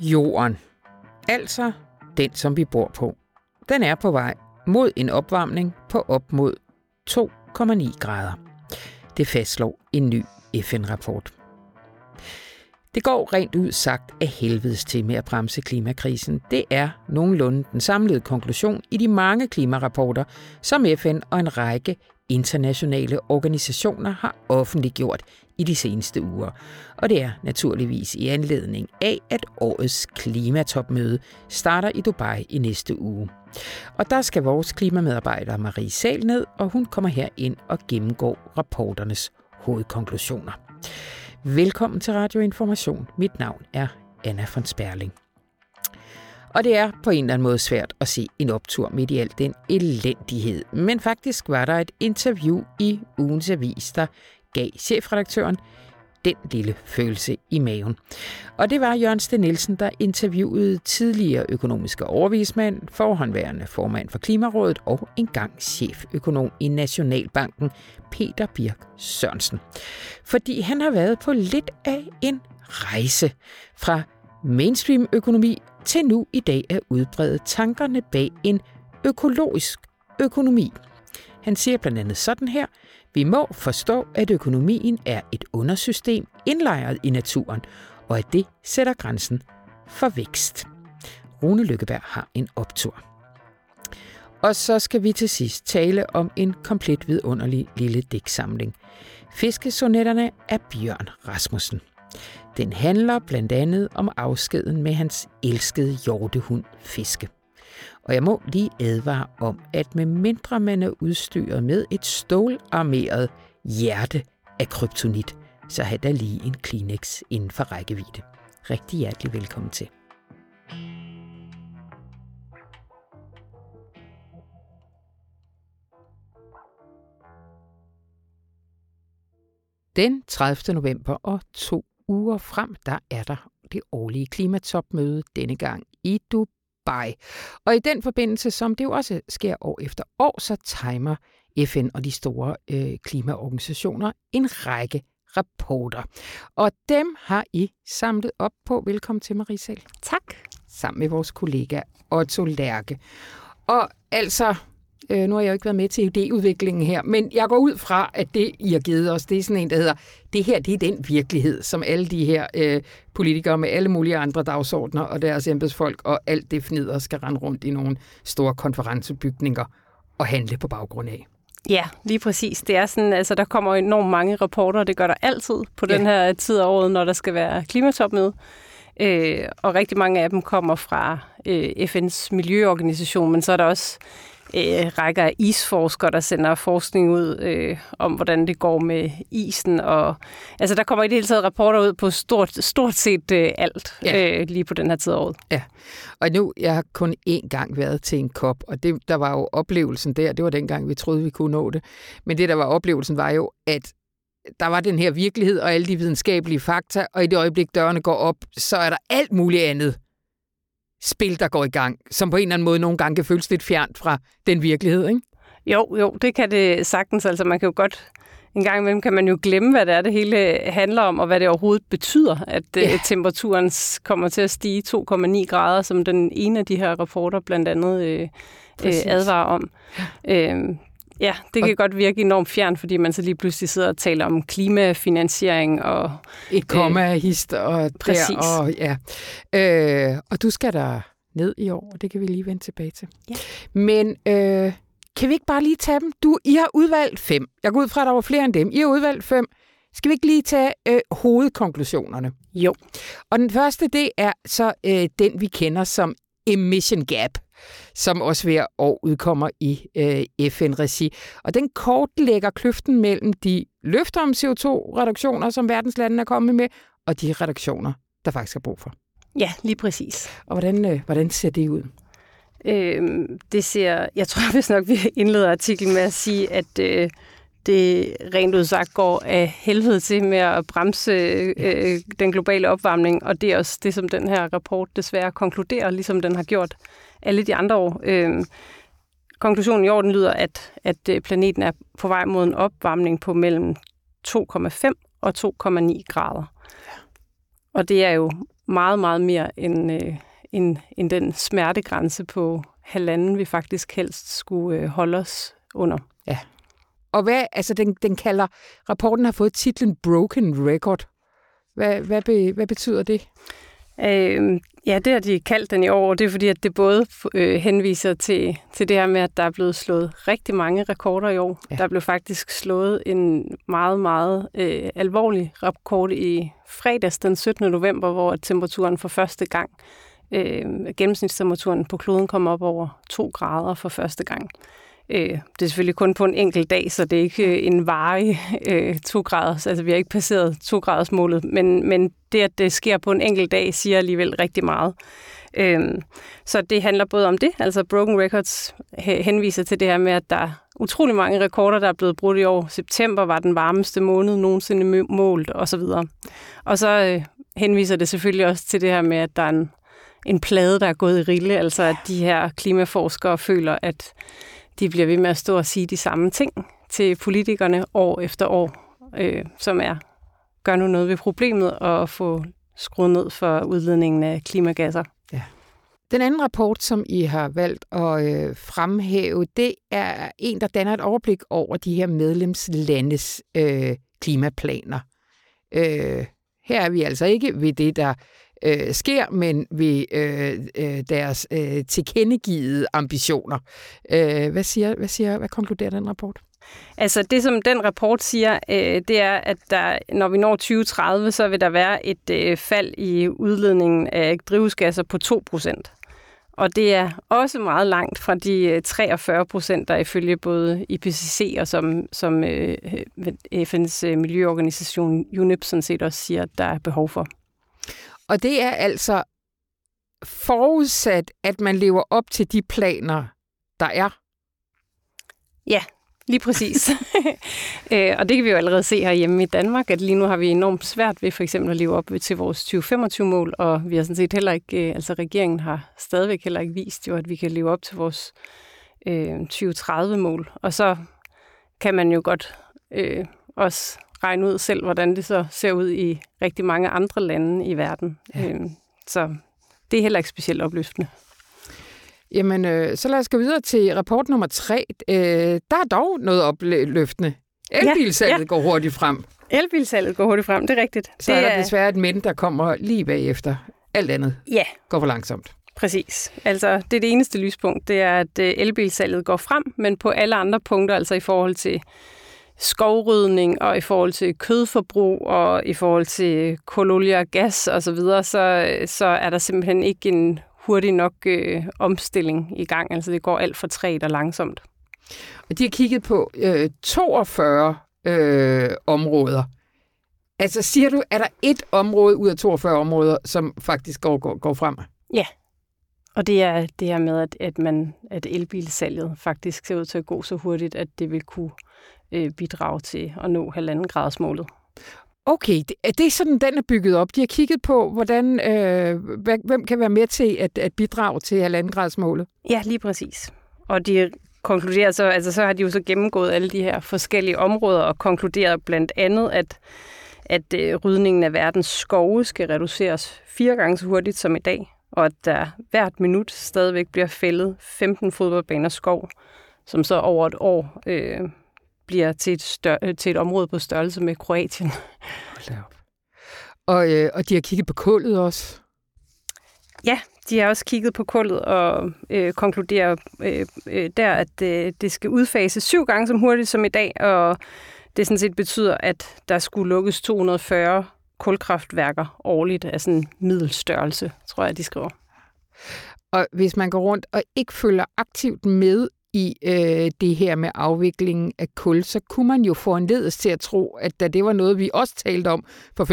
Jorden, altså den, som vi bor på, den er på vej mod en opvarmning på op mod 2,9 grader. Det fastslår en ny FN-rapport. Det går rent ud sagt af helvedes til med at bremse klimakrisen. Det er nogenlunde den samlede konklusion i de mange klimarapporter, som FN og en række internationale organisationer har offentliggjort i de seneste uger. Og det er naturligvis i anledning af, at årets klimatopmøde starter i Dubai i næste uge. Og der skal vores klimamedarbejder Marie Sal ned, og hun kommer her ind og gennemgår rapporternes hovedkonklusioner. Velkommen til Radio Information. Mit navn er Anna von Sperling. Og det er på en eller anden måde svært at se en optur midt i al den elendighed. Men faktisk var der et interview i ugens avis, der gav chefredaktøren den lille følelse i maven. Og det var Jørgen Sten Nielsen, der interviewede tidligere økonomiske overvismand, forhåndværende formand for Klimarådet og engang cheføkonom i Nationalbanken, Peter Birk Sørensen. Fordi han har været på lidt af en rejse fra mainstream-økonomi til nu i dag at udbrede tankerne bag en økologisk økonomi. Han siger blandt andet sådan her, vi må forstå, at økonomien er et undersystem indlejret i naturen, og at det sætter grænsen for vækst. Rune Lykkeberg har en optur. Og så skal vi til sidst tale om en komplet vidunderlig lille digtsamling. Fiskesonetterne af Bjørn Rasmussen. Den handler blandt andet om afskeden med hans elskede hjortehund Fiske. Og jeg må lige advare om, at med mindre man er udstyret med et stålarmeret hjerte af kryptonit, så har der lige en Kleenex inden for rækkevidde. Rigtig hjertelig velkommen til. Den 30. november og 2 uger frem, der er der det årlige klimatopmøde, denne gang i Dubai. Og i den forbindelse, som det jo også sker år efter år, så timer FN og de store øh, klimaorganisationer en række rapporter. Og dem har I samlet op på. Velkommen til, Marie Selv. Tak. Sammen med vores kollega Otto Lærke. Og altså, Øh, nu har jeg jo ikke været med til idéudviklingen her, men jeg går ud fra, at det, I har givet os, det er sådan en, der hedder, det her, det er den virkelighed, som alle de her øh, politikere med alle mulige andre dagsordner og deres embedsfolk og alt det fnider skal rende rundt i nogle store konferencebygninger og handle på baggrund af. Ja, lige præcis. Det er sådan, altså der kommer enormt mange rapporter, og det gør der altid på ja. den her tid af året, når der skal være klimatopmøde. Øh, og rigtig mange af dem kommer fra øh, FN's miljøorganisation, men så er der også øh, rækker af isforskere, der sender forskning ud øh, om, hvordan det går med isen. Og, altså, der kommer i det hele taget rapporter ud på stort, stort set øh, alt ja. øh, lige på den her tid af året. Ja, og nu, jeg har kun én gang været til en kop, og det, der var jo oplevelsen der, det var dengang, vi troede, vi kunne nå det. Men det, der var oplevelsen, var jo, at der var den her virkelighed og alle de videnskabelige fakta, og i det øjeblik, dørene går op, så er der alt muligt andet spil, der går i gang, som på en eller anden måde nogle gange kan føles lidt fjernt fra den virkelighed, ikke? Jo, jo, det kan det sagtens. Altså, man kan jo godt en gang imellem kan man jo glemme, hvad det er, det hele handler om, og hvad det overhovedet betyder, at øh, ja. temperaturen kommer til at stige 2,9 grader, som den ene af de her rapporter blandt andet øh, øh, advarer om. Ja. Øh, Ja, det kan og, godt virke enormt fjern, fordi man så lige pludselig sidder og taler om klimafinansiering og... Et komma øh, hist og præcis. der, og ja. Øh, og du skal der ned i år, og det kan vi lige vende tilbage til. Ja. Men øh, kan vi ikke bare lige tage dem? Du, I har udvalgt fem. Jeg går ud fra, at der var flere end dem. I har udvalgt fem. Skal vi ikke lige tage øh, hovedkonklusionerne? Jo. Og den første, det er så øh, den, vi kender som emission gap som også hver år udkommer i øh, FN-regi. Og den kortlægger kløften mellem de løfter om CO2-reduktioner, som verdenslandene er kommet med, og de reduktioner, der faktisk er brug for. Ja, lige præcis. Og hvordan, øh, hvordan ser det ud? Øhm, det ser, jeg tror hvis nok, vi indleder artiklen med at sige, at øh, det rent udsagt går af helvede til med at bremse øh, den globale opvarmning, og det er også det, som den her rapport desværre konkluderer, ligesom den har gjort alle de andre år. Øh, konklusionen i år den lyder, at, at øh, planeten er på vej mod en opvarmning på mellem 2,5 og 2,9 grader. Og det er jo meget, meget mere end, øh, end, end den smertegrænse på halvanden, vi faktisk helst skulle øh, holde os under. Ja. Og hvad, altså den, den kalder, rapporten har fået titlen Broken Record. Hvad, hvad, be, hvad betyder det? Øh, ja, det har de kaldt den i år, og det er fordi, at det både øh, henviser til, til det her med, at der er blevet slået rigtig mange rekorder i år. Ja. Der blev faktisk slået en meget, meget øh, alvorlig rekord i fredags den 17. november, hvor temperaturen for første gang, øh, gennemsnitstemperaturen på kloden kom op over 2 grader for første gang. Øh, det er selvfølgelig kun på en enkelt dag, så det er ikke øh, en varig øh, to graders, altså vi har ikke passeret to graders målet, men, men det, at det sker på en enkelt dag, siger alligevel rigtig meget. Øh, så det handler både om det, altså Broken Records henviser til det her med, at der er utrolig mange rekorder, der er blevet brudt i år. September var den varmeste måned nogensinde målt, osv. Og så øh, henviser det selvfølgelig også til det her med, at der er en, en plade, der er gået i rille, altså at de her klimaforskere føler, at de bliver ved med at stå og sige de samme ting til politikerne år efter år, øh, som er, gør nu noget ved problemet og få skruet ned for udledningen af klimagasser. Ja. Den anden rapport, som I har valgt at øh, fremhæve, det er en, der danner et overblik over de her medlemslandes øh, klimaplaner. Øh, her er vi altså ikke ved det, der øh, sker, men ved øh, øh, deres øh, tilkendegivede ambitioner. Øh, hvad, siger, hvad, siger, hvad konkluderer den rapport? Altså det, som den rapport siger, øh, det er, at der, når vi når 2030, så vil der være et øh, fald i udledningen af drivhusgasser på 2 procent. Og det er også meget langt fra de øh, 43 procent, der ifølge både IPCC og som, som øh, øh FN's øh, miljøorganisation UNEP sådan set også siger, at der er behov for. Og det er altså forudsat, at man lever op til de planer, der er. Ja, lige præcis. Øh, og det kan vi jo allerede se herhjemme i Danmark, at lige nu har vi enormt svært ved for eksempel at leve op til vores 2025-mål, og vi har sådan set heller ikke, øh, altså regeringen har stadigvæk heller ikke vist jo, at vi kan leve op til vores øh, 2030-mål. Og så kan man jo godt øh, også regne ud selv, hvordan det så ser ud i rigtig mange andre lande i verden. Ja. Øhm, så det er heller ikke specielt opløftende. Jamen, øh, så lad os gå videre til rapport nummer tre. Øh, der er dog noget opløftende. Elbilsalget ja, ja. går hurtigt frem. Elbilsalget går hurtigt frem, det er rigtigt. Så det er der desværre et men, der kommer lige bagefter. Alt andet ja. går for langsomt. Præcis. Altså, det er det eneste lyspunkt, det er, at øh, elbilsalget går frem, men på alle andre punkter, altså i forhold til skovrydning og i forhold til kødforbrug og i forhold til kololie og gas osv., så, videre, så, så er der simpelthen ikke en hurtig nok øh, omstilling i gang. Altså det går alt for træt og langsomt. Og de har kigget på øh, 42 øh, områder. Altså siger du, er der et område ud af 42 områder, som faktisk går, går, går frem? Ja, og det er det her med, at, at, man, at elbilsalget faktisk ser ud til at gå så hurtigt, at det vil kunne øh, bidrage til at nå halvanden graders målet. Okay, det, er det sådan, den er bygget op? De har kigget på, hvordan, øh, hvem kan være med til at, at bidrage til halvanden graders målet? Ja, lige præcis. Og de konkluderer så, altså så har de jo så gennemgået alle de her forskellige områder og konkluderet blandt andet, at, at øh, rydningen af verdens skove skal reduceres fire gange så hurtigt som i dag, og at der hvert minut stadigvæk bliver fældet 15 fodboldbaner skov, som så over et år øh, bliver til et, stør- øh, til et område på størrelse med Kroatien. Og, øh, og de har kigget på kullet også? Ja, de har også kigget på kullet og øh, konkluderer øh, øh, der, at øh, det skal udfases syv gange så hurtigt som i dag, og det sådan set betyder, at der skulle lukkes 240 kulkraftværker årligt af sådan middelstørrelse, tror jeg, de skriver. Og hvis man går rundt og ikke følger aktivt med i øh, det her med afviklingen af kul, så kunne man jo få en ledes til at tro, at da det var noget, vi også talte om for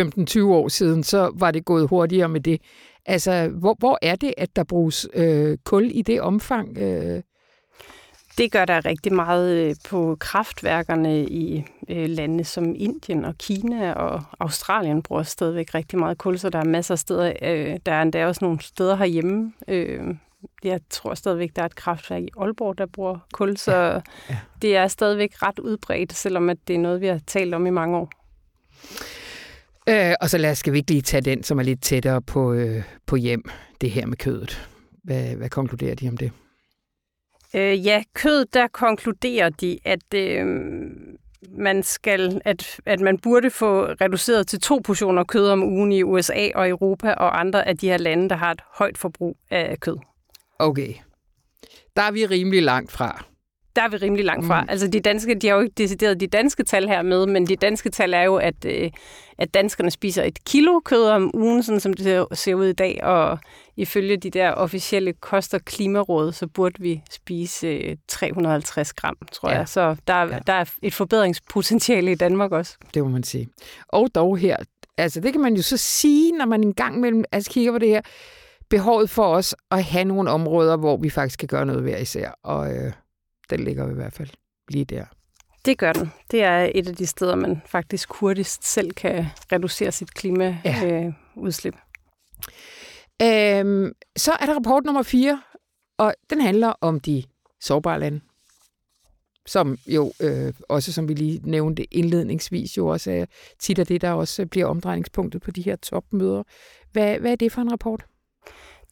15-20 år siden, så var det gået hurtigere med det. Altså, hvor, hvor er det, at der bruges øh, kul i det omfang? Øh? Det gør der rigtig meget øh, på kraftværkerne i øh, lande som Indien og Kina og Australien bruger stadigvæk rigtig meget kul, så der er masser af steder. Øh, der er endda også nogle steder herhjemme, øh, jeg tror stadigvæk, der er et kraftværk i Aalborg, der bruger kul, så ja. Ja. det er stadigvæk ret udbredt, selvom at det er noget, vi har talt om i mange år. Øh, og så lad os, skal vi ikke lige tage den, som er lidt tættere på, øh, på hjem, det her med kødet. Hvad, hvad konkluderer de om det? Øh, ja, kød, der konkluderer de, at øh, man skal, at, at man burde få reduceret til to portioner kød om ugen i USA og Europa og andre af de her lande, der har et højt forbrug af kød. Okay. Der er vi rimelig langt fra der er vi rimelig langt fra. Mm. Altså de danske, de har jo ikke decideret de danske tal her med, men de danske tal er jo, at, øh, at danskerne spiser et kilo kød om ugen, sådan som det ser ud i dag, og ifølge de der officielle kost- og klimaråd, så burde vi spise øh, 350 gram, tror ja. jeg. Så der, ja. der er et forbedringspotentiale i Danmark også. Det må man sige. Og dog her, altså det kan man jo så sige, når man en gang mellem altså kigger på det her, behovet for os at have nogle områder, hvor vi faktisk kan gøre noget hver især. Og øh, den ligger i hvert fald lige der. Det gør den. Det er et af de steder, man faktisk hurtigst selv kan reducere sit klimaudslip. Ja. Øh, øhm, så er der rapport nummer 4, og den handler om de sårbare lande. Som jo øh, også, som vi lige nævnte indledningsvis, jo også er tit af det, der også bliver omdrejningspunktet på de her topmøder. Hvad, hvad er det for en rapport?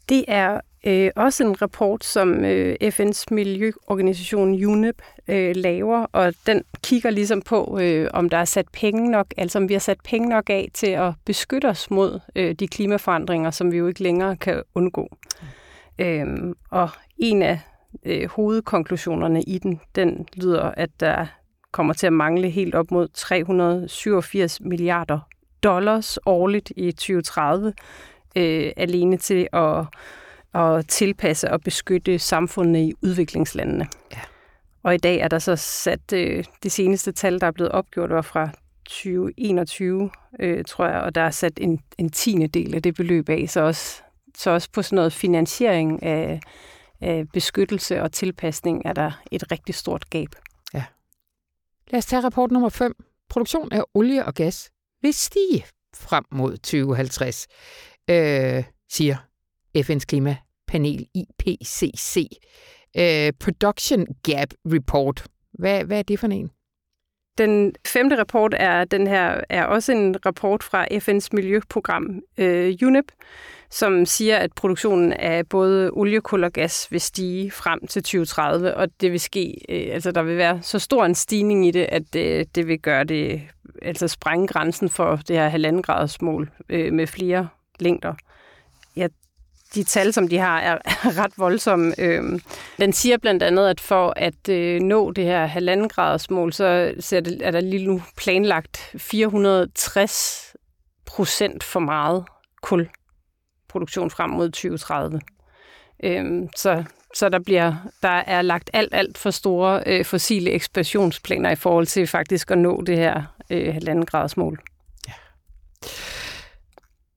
Det er øh, også en rapport, som øh, FN's miljøorganisation UNEP øh, laver, og den kigger ligesom på, øh, om der er sat penge nok, altså om vi har sat penge nok af til at beskytte os mod øh, de klimaforandringer, som vi jo ikke længere kan undgå. Mm. Øhm, og en af øh, hovedkonklusionerne i den, den lyder, at der kommer til at mangle helt op mod 387 milliarder dollars årligt i 2030, øh, alene til at, at tilpasse og beskytte samfundene i udviklingslandene. Ja. Og i dag er der så sat øh, det seneste tal, der er blevet opgjort, var fra 2021, øh, tror jeg, og der er sat en, en tiende del af det beløb af, så også, så også på sådan noget finansiering af, af beskyttelse og tilpasning er der et rigtig stort gab. Ja. Lad os tage rapport nummer 5. Produktion af olie og gas vil stige frem mod 2050 øh, siger FN's klimapanel IPCC. Øh, Production Gap Report. Hvad, hvad er det for en? Den femte rapport er den her er også en rapport fra FN's miljøprogram øh, UNEP, som siger, at produktionen af både olie, kul og gas vil stige frem til 2030, og det vil ske, øh, altså der vil være så stor en stigning i det, at øh, det vil gøre det, altså sprænge grænsen for det her halvanden graders mål øh, med flere længder. Ja, de tal, som de har, er, ret voldsomme. Øhm, den siger blandt andet, at for at øh, nå det her halvanden graders mål, så er der lige nu planlagt 460 procent for meget kulproduktion frem mod 2030. Øhm, så så der bliver der er lagt alt alt for store øh, fossile ekspansionsplaner i forhold til faktisk at nå det her øh, halvanden graders mål. Ja.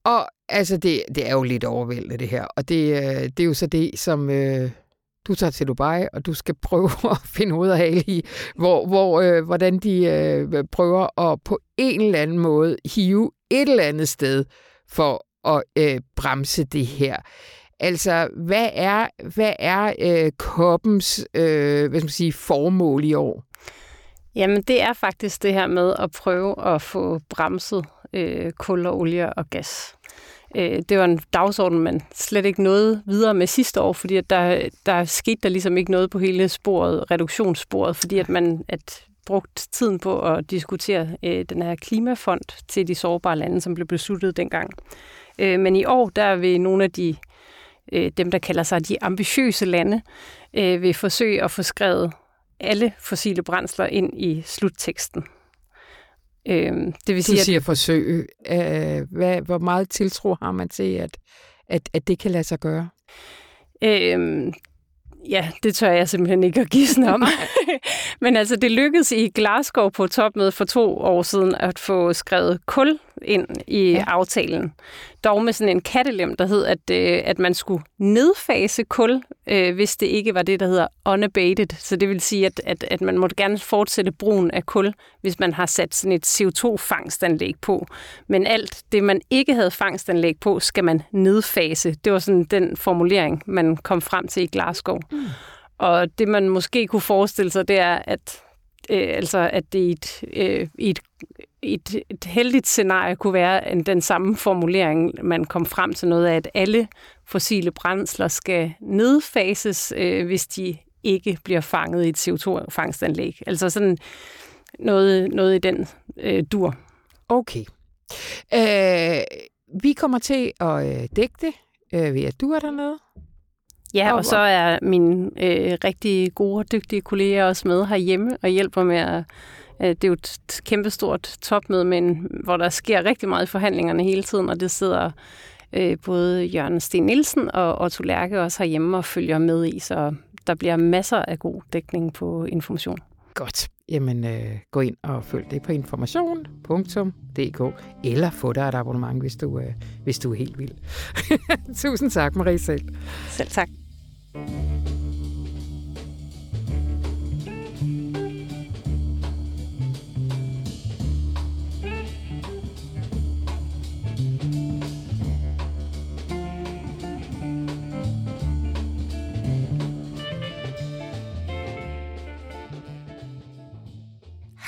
Og altså, det, det er jo lidt overvældende, det her. Og det, øh, det er jo så det, som øh, du tager til Dubai, og du skal prøve at finde ud af i, hvor, hvor, øh, hvordan de øh, prøver at på en eller anden måde hive et eller andet sted for at øh, bremse det her. Altså, hvad er, hvad er øh, koppens øh, hvad skal man sige, formål i år? Jamen, det er faktisk det her med at prøve at få bremset øh, kul og olie og gas. Øh, det var en dagsorden, man slet ikke nåede videre med sidste år, fordi at der, der skete der ligesom ikke noget på hele sporet, reduktionssporet, fordi at man at brugt tiden på at diskutere øh, den her klimafond til de sårbare lande, som blev besluttet dengang. Øh, men i år, der vil nogle af de øh, dem, der kalder sig de ambitiøse lande, øh, vil forsøge at få skrevet alle fossile brændsler ind i slutteksten. Øh, det vil sige, du siger at, forsøg. Øh, hvad, hvor meget tiltro har man til, at, at, at det kan lade sig gøre? Øh, Ja, det tør jeg simpelthen ikke at give om. Men altså, det lykkedes i Glasgow på topmødet for to år siden at få skrevet kul ind i ja. aftalen. Dog med sådan en kattelem, der hed, at, øh, at man skulle nedfase kul, øh, hvis det ikke var det, der hedder unabated. Så det vil sige, at, at, at man måtte gerne fortsætte brugen af kul, hvis man har sat sådan et CO2-fangstanlæg på. Men alt det, man ikke havde fangstanlæg på, skal man nedfase. Det var sådan den formulering, man kom frem til i Glasgow. Mm. Og det, man måske kunne forestille sig, det er, at øh, altså at det i et, øh, i et et, et heldigt scenarie kunne være en, den samme formulering, man kom frem til noget af, at alle fossile brændsler skal nedfases, øh, hvis de ikke bliver fanget i et CO2-fangstanlæg. Altså sådan noget, noget i den øh, dur. Okay. Øh, vi kommer til at øh, dække det øh, ved, at du er dernede. Ja, og så er mine øh, rigtig gode og dygtige kolleger også med herhjemme og hjælper med at øh, det er jo et kæmpestort topmøde, men hvor der sker rigtig meget i forhandlingerne hele tiden, og det sidder øh, både Jørgen Sten Nielsen og Otto Lærke også herhjemme og følger med i, så der bliver masser af god dækning på information. Godt. Jamen, øh, gå ind og følg det på information.dk, eller få dig et abonnement, hvis du, øh, hvis du er helt vild. Tusind tak, Marie selv. Selv tak.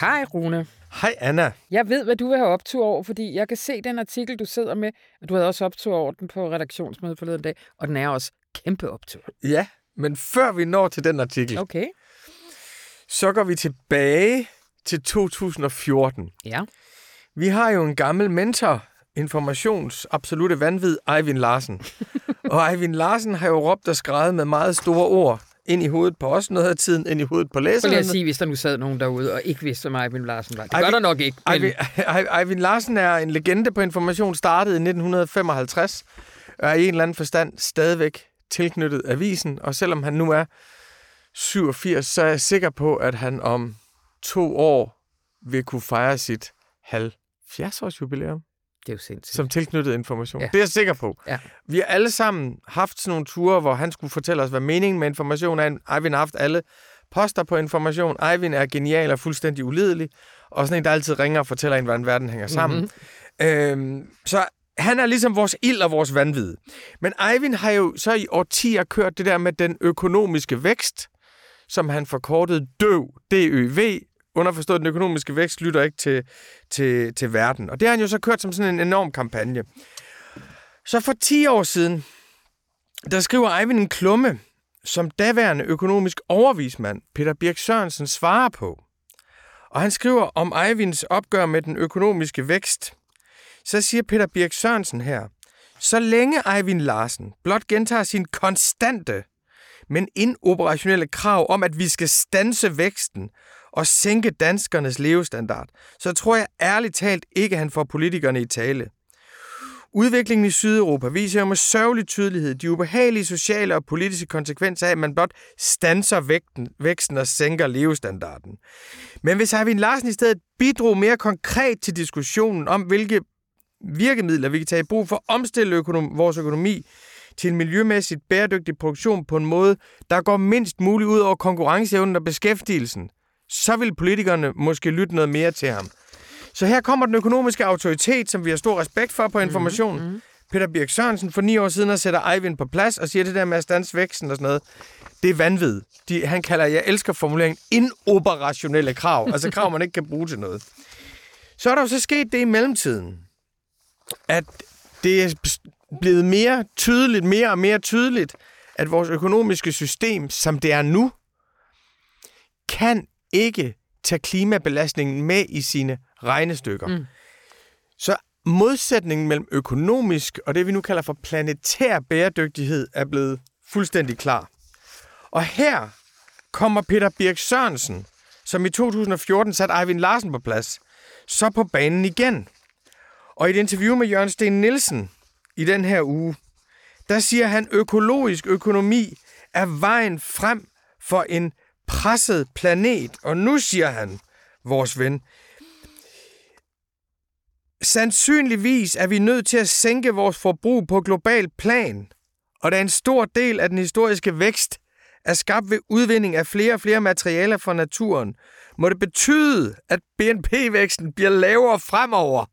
Hej Rune. Hej Anna. Jeg ved, hvad du vil have optur over, fordi jeg kan se den artikel, du sidder med, og du havde også optur over den på redaktionsmødet forleden dag, og den er også kæmpe optur. Ja, men før vi når til den artikel, Okay. så går vi tilbage til 2014. Ja. Vi har jo en gammel mentor, informations absolute vanvid, Eivind Larsen. og Eivind Larsen har jo råbt og skrevet med meget store ord ind i hovedet på os noget af tiden, ind i hovedet på læserne. jeg sige, hvis der nu sad nogen derude og ikke vidste, hvem Eivind Larsen var. Det gør Eivind- der nok ikke. Men... Eivind, Eivind Larsen er en legende på information, startede i 1955, og er i en eller anden forstand stadigvæk tilknyttet avisen, og selvom han nu er 87, så er jeg sikker på, at han om to år vil kunne fejre sit 70-års jubilæum Det er jo sindssygt. som tilknyttet information. Ja. Det er jeg sikker på. Ja. Vi har alle sammen haft sådan nogle ture, hvor han skulle fortælle os, hvad meningen med information er. Eivind har haft alle poster på information. Eivind er genial og fuldstændig ulidelig. Og sådan en, der altid ringer og fortæller en, hvordan verden hænger sammen. Mm-hmm. Øhm, så han er ligesom vores ild og vores vanvid. Men Eivind har jo så i årtier kørt det der med den økonomiske vækst, som han forkortede DØV, D-Ø-V, underforstået, den økonomiske vækst lytter ikke til, til, til verden. Og det har han jo så kørt som sådan en enorm kampagne. Så for 10 år siden, der skriver Eivind en klumme, som daværende økonomisk overvismand Peter Birk Sørensen svarer på. Og han skriver om Eivinds opgør med den økonomiske vækst. Så siger Peter Birk Sørensen her, så længe Eivind Larsen blot gentager sin konstante, men inoperationelle krav om, at vi skal stanse væksten og sænke danskernes levestandard, så tror jeg ærligt talt ikke, at han får politikerne i tale. Udviklingen i Sydeuropa viser jo med sørgelig tydelighed de ubehagelige sociale og politiske konsekvenser af, at man blot stanser vægten, væksten og sænker levestandarden. Men hvis Eivind Larsen i stedet bidrog mere konkret til diskussionen om, hvilke virkemidler vi kan tage i brug for at omstille økonom- vores økonomi til en miljømæssigt bæredygtig produktion på en måde, der går mindst muligt ud over konkurrenceevnen og beskæftigelsen, så vil politikerne måske lytte noget mere til ham. Så her kommer den økonomiske autoritet, som vi har stor respekt for på information. Mm-hmm. Peter Birk Sørensen for ni år siden og sætter Eivind på plads og siger det der med at stanse væksten og sådan noget. Det er vanvid. De, han kalder, jeg elsker formuleringen, inoperationelle krav. Altså krav, man ikke kan bruge til noget. Så er der jo så sket det i mellemtiden, at det er blevet mere tydeligt, mere og mere tydeligt, at vores økonomiske system, som det er nu, kan ikke tage klimabelastningen med i sine regnestykker. Mm. Så modsætningen mellem økonomisk og det, vi nu kalder for planetær bæredygtighed, er blevet fuldstændig klar. Og her kommer Peter Birk Sørensen, som i 2014 satte Eivind Larsen på plads, så på banen igen. Og i et interview med Jørgen Sten Nielsen i den her uge, der siger han, økologisk økonomi er vejen frem for en presset planet. Og nu siger han, vores ven, sandsynligvis er vi nødt til at sænke vores forbrug på global plan. Og da en stor del af den historiske vækst er skabt ved udvinding af flere og flere materialer fra naturen, må det betyde, at BNP-væksten bliver lavere fremover.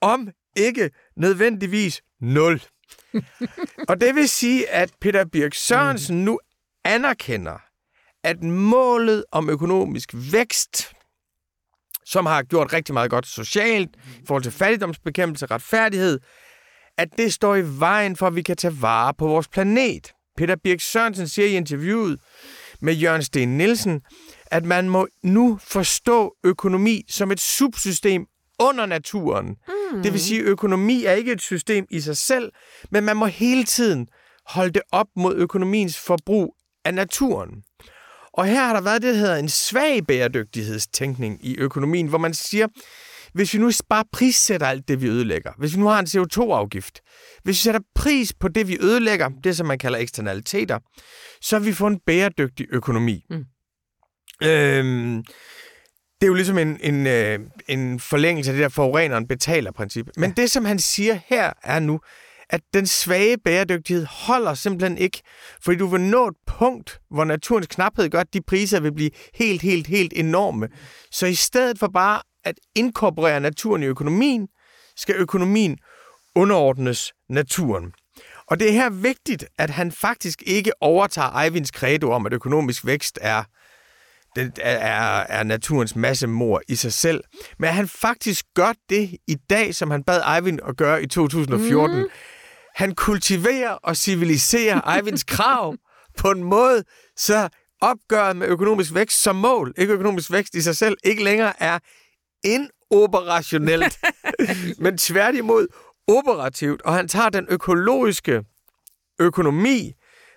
Om ikke nødvendigvis nul. og det vil sige, at Peter Birk Sørensen nu anerkender, at målet om økonomisk vækst, som har gjort rigtig meget godt socialt, i forhold til fattigdomsbekæmpelse, retfærdighed, at det står i vejen for, at vi kan tage vare på vores planet. Peter Birk Sørensen siger i interviewet med Jørgen Sten Nielsen, at man må nu forstå økonomi som et subsystem under naturen. Mm. Det vil sige, at økonomi er ikke et system i sig selv, men man må hele tiden holde det op mod økonomiens forbrug af naturen. Og her har der været det, der hedder en svag bæredygtighedstænkning i økonomien, hvor man siger, hvis vi nu bare prissætter alt det, vi ødelægger, hvis vi nu har en CO2-afgift, hvis vi sætter pris på det, vi ødelægger, det som man kalder eksternaliteter, så vi får en bæredygtig økonomi. Mm. Øhm, det er jo ligesom en, en, øh, en forlængelse af det der forureneren betaler-princip. Men ja. det, som han siger her, er nu, at den svage bæredygtighed holder simpelthen ikke, fordi du vil nå et punkt, hvor naturens knaphed gør, at de priser vil blive helt, helt, helt enorme. Så i stedet for bare at inkorporere naturen i økonomien, skal økonomien underordnes naturen. Og det er her vigtigt, at han faktisk ikke overtager Eivinds credo om, at økonomisk vækst er det er, er naturens masse mor i sig selv. Men at han faktisk gør det i dag, som han bad Eivind at gøre i 2014. Mm. Han kultiverer og civiliserer Eivinds krav på en måde, så opgøret med økonomisk vækst som mål, ikke økonomisk vækst i sig selv, ikke længere er inoperationelt, men tværtimod operativt. Og han tager den økologiske økonomi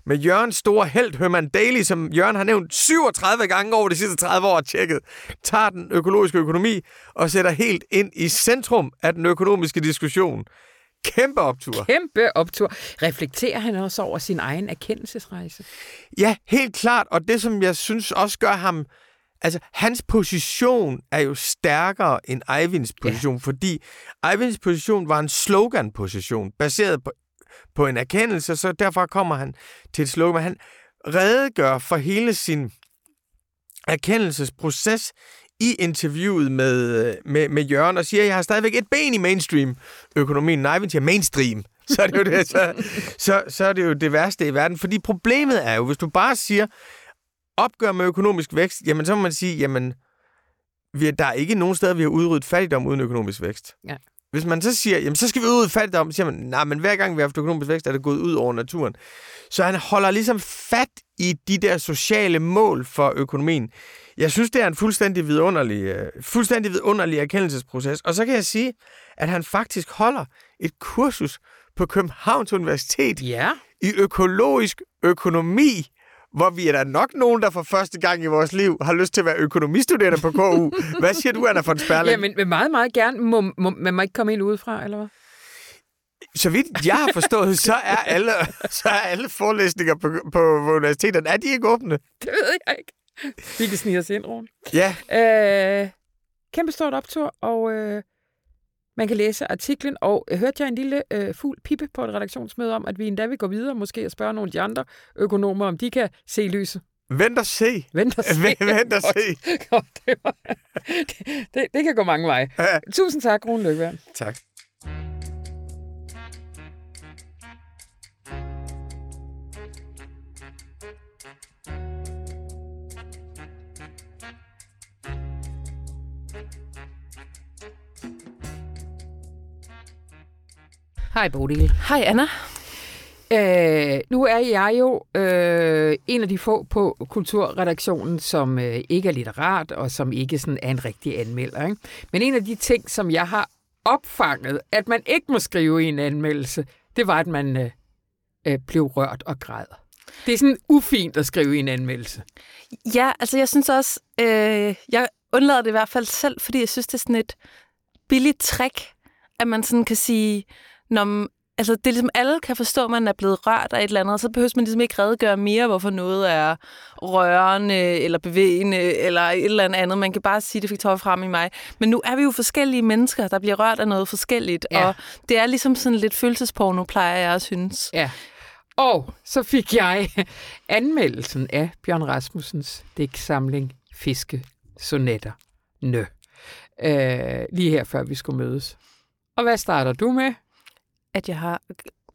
med Jørgens store held, Herman Daly, som Jørgen har nævnt 37 gange over de sidste 30 år tjekket, tager den økologiske økonomi og sætter helt ind i centrum af den økonomiske diskussion. Kæmpe optur. Kæmpe optur. Reflekterer han også over sin egen erkendelsesrejse? Ja, helt klart. Og det, som jeg synes også gør ham... Altså, hans position er jo stærkere end Eivinds position, ja. fordi Eivinds position var en slogan-position, baseret på på en erkendelse, så derfor kommer han til et slogan. Han redegør for hele sin erkendelsesproces i interviewet med, med, med Jørgen og siger, at jeg har stadigvæk et ben i mainstream-økonomien. Nej, vi siger mainstream. Så er, det jo det, så, så, så er det jo det værste i verden. Fordi problemet er jo, hvis du bare siger, opgør med økonomisk vækst, jamen så må man sige, jamen, vi, der er ikke nogen steder, vi har udryddet fattigdom uden økonomisk vækst. Ja. Hvis man så siger, jamen så skal vi ud i fattigdom, så siger man, nej, men hver gang vi har haft økonomisk vækst, er det gået ud over naturen. Så han holder ligesom fat i de der sociale mål for økonomien. Jeg synes, det er en fuldstændig vidunderlig, uh, fuldstændig vidunderlig erkendelsesproces. Og så kan jeg sige, at han faktisk holder et kursus på Københavns Universitet ja. i økologisk økonomi, hvor vi er der nok nogen, der for første gang i vores liv har lyst til at være økonomistuderende på KU. Hvad siger du, Anna von Sperling? Ja, men, men meget, meget gerne. Må, må, man må ikke komme ind udefra, eller hvad? Så vidt jeg har forstået, så er alle, så er alle forelæsninger på, på, på universiteterne, er de ikke åbne? Det ved jeg ikke. Vi kan snige os ind, Rune. Ja. Øh, kæmpe stort optur, og øh, man kan læse artiklen, og hørte jeg en lille øh, fugl pippe på et redaktionsmøde om, at vi endda vil gå videre, måske at spørge nogle af de andre økonomer, om de kan se lyset. Vent og se. Vent og se. Vent og se. Godt, det, var, det, det, det kan gå mange veje. Ja. Tusind tak, Rune Løkværn. Tak. Hej Bodil. Hej Anna. Øh, nu er jeg jo øh, en af de få på kulturredaktionen, som øh, ikke er litterat, og som ikke sådan er en rigtig anmelder. Ikke? Men en af de ting, som jeg har opfanget, at man ikke må skrive i en anmeldelse, det var, at man øh, øh, blev rørt og græd. Det er sådan ufint at skrive i en anmeldelse. Ja, altså jeg synes også, øh, jeg undlader det i hvert fald selv, fordi jeg synes, det er sådan et billigt trick, at man sådan kan sige, når altså, det er ligesom, alle kan forstå, at man er blevet rørt af et eller andet, og så behøver man ligesom ikke redegøre mere, hvorfor noget er rørende, eller bevægende, eller et eller andet. Man kan bare sige, det fik tøj frem i mig. Men nu er vi jo forskellige mennesker, der bliver rørt af noget forskelligt, ja. og det er ligesom sådan lidt følelsesporno, plejer jeg at synes. Ja. Og så fik jeg anmeldelsen af Bjørn Rasmussens digtsamling Fiske Sonetter. Nø. Øh, lige her før vi skulle mødes. Og hvad starter du med? At jeg har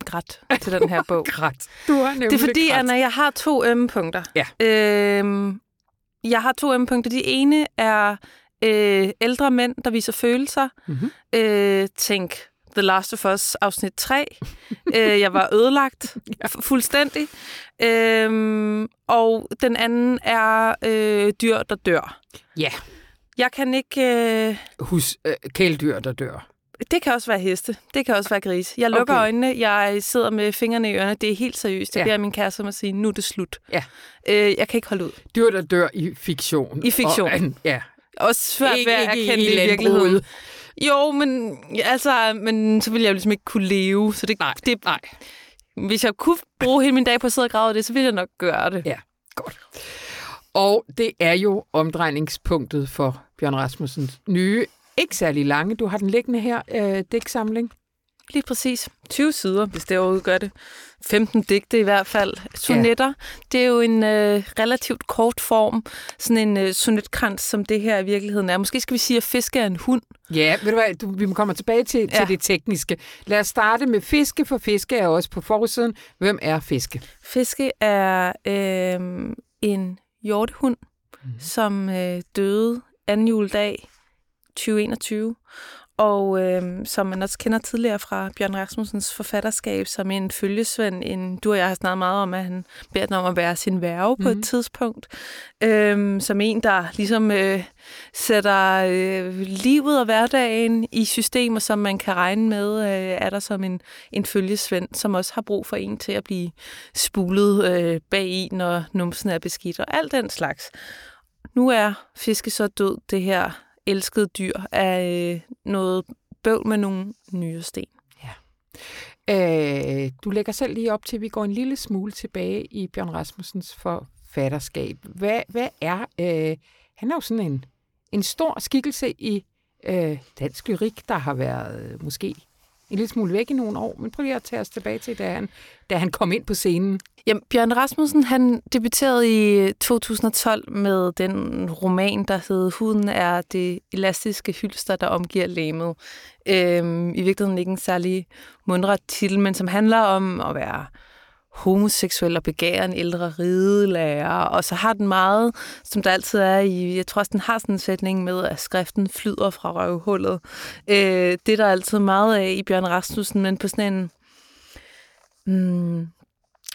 grædt til den her bog. grædt. Du har Det er fordi, grædt. Anna, jeg har to ømme punkter. Ja. Øhm, jeg har to ømme punkter. De ene er Øh, ældre mænd, der viser følelser. Mhm. Øh, tænk The Last of Us afsnit 3. øh, jeg var ødelagt fu- fuldstændig. Øh, og den anden er øh, dyr, der dør. Ja, Jeg kan ikke... Øh, hus, øh, kæledyr, der dør. Det kan også være heste. Det kan også være gris. Jeg lukker Okay. øjnene. Jeg sidder med fingrene i ørerne. Det er helt seriøst. Jeg Ja. beder min kæreste om at sige, nu er det slut. Ja. Øh, jeg kan ikke holde ud. Dyr, der dør i fiktion. I fiktion. Og, ja. Også svært ved at Ikke- ikke erkende i det i virkeligheden. Jo, men, altså, men så ville jeg jo ligesom ikke kunne leve. Så det, Nej, det, nej. hvis jeg kunne bruge hele min dag på at sidde og grave det, så ville jeg nok gøre det. Ja, godt. Og det er jo omdrejningspunktet for Bjørn Rasmussens nye, ikke særlig lange, du har den liggende her, øh, digtsamling. Lige præcis. 20 sider, hvis det overhovedet gør det. 15 digte i hvert fald. Sonetter, ja. det er jo en øh, relativt kort form. Sådan en øh, sonetkrans, som det her i virkeligheden er. Måske skal vi sige, at fiske er en hund. Ja, ved du hvad, du, vi kommer tilbage til, ja. Til det tekniske. Lad os starte med fiske, for fiske er også på forsiden. Hvem er fiske? Fiske er øh, en hjortehund, mm. som øh, døde anden juledag 2021. Og øh, som man også kender tidligere fra Bjørn Rasmussens forfatterskab, som en følgesvend. En, du og jeg har snakket meget om, at han beder den om at være sin værve mm. på et tidspunkt. Øh, som en, der ligesom øh, sætter øh, livet og hverdagen i systemer, som man kan regne med, øh, er der som en, en følgesvend, som også har brug for en til at blive spulet øh, bag i, når numsen er beskidt, og alt den slags. Nu er fiske så død, det her elskede dyr, af øh, noget bøvl med nogle Ja. Øh, du lægger selv lige op til, at vi går en lille smule tilbage i Bjørn Rasmussens forfatterskab. Hvad, hvad er... Øh, han er jo sådan en, en stor skikkelse i øh, dansk lyrik, der har været øh, måske en lille smule væk i nogle år. Men prøv lige at tage os tilbage til, da han, da han kom ind på scenen. Jamen, Bjørn Rasmussen, han debuterede i 2012 med den roman, der hed Huden er det elastiske hylster, der omgiver læmet. Øhm, I virkeligheden ikke en særlig mundret titel, men som handler om at være homoseksuel og begære en ældre ridelærer, og så har den meget, som der altid er i, jeg tror også, den har sådan en sætning med, at skriften flyder fra røvhullet. Øh, det er der altid meget af i Bjørn Rasmussen, men på sådan en mm,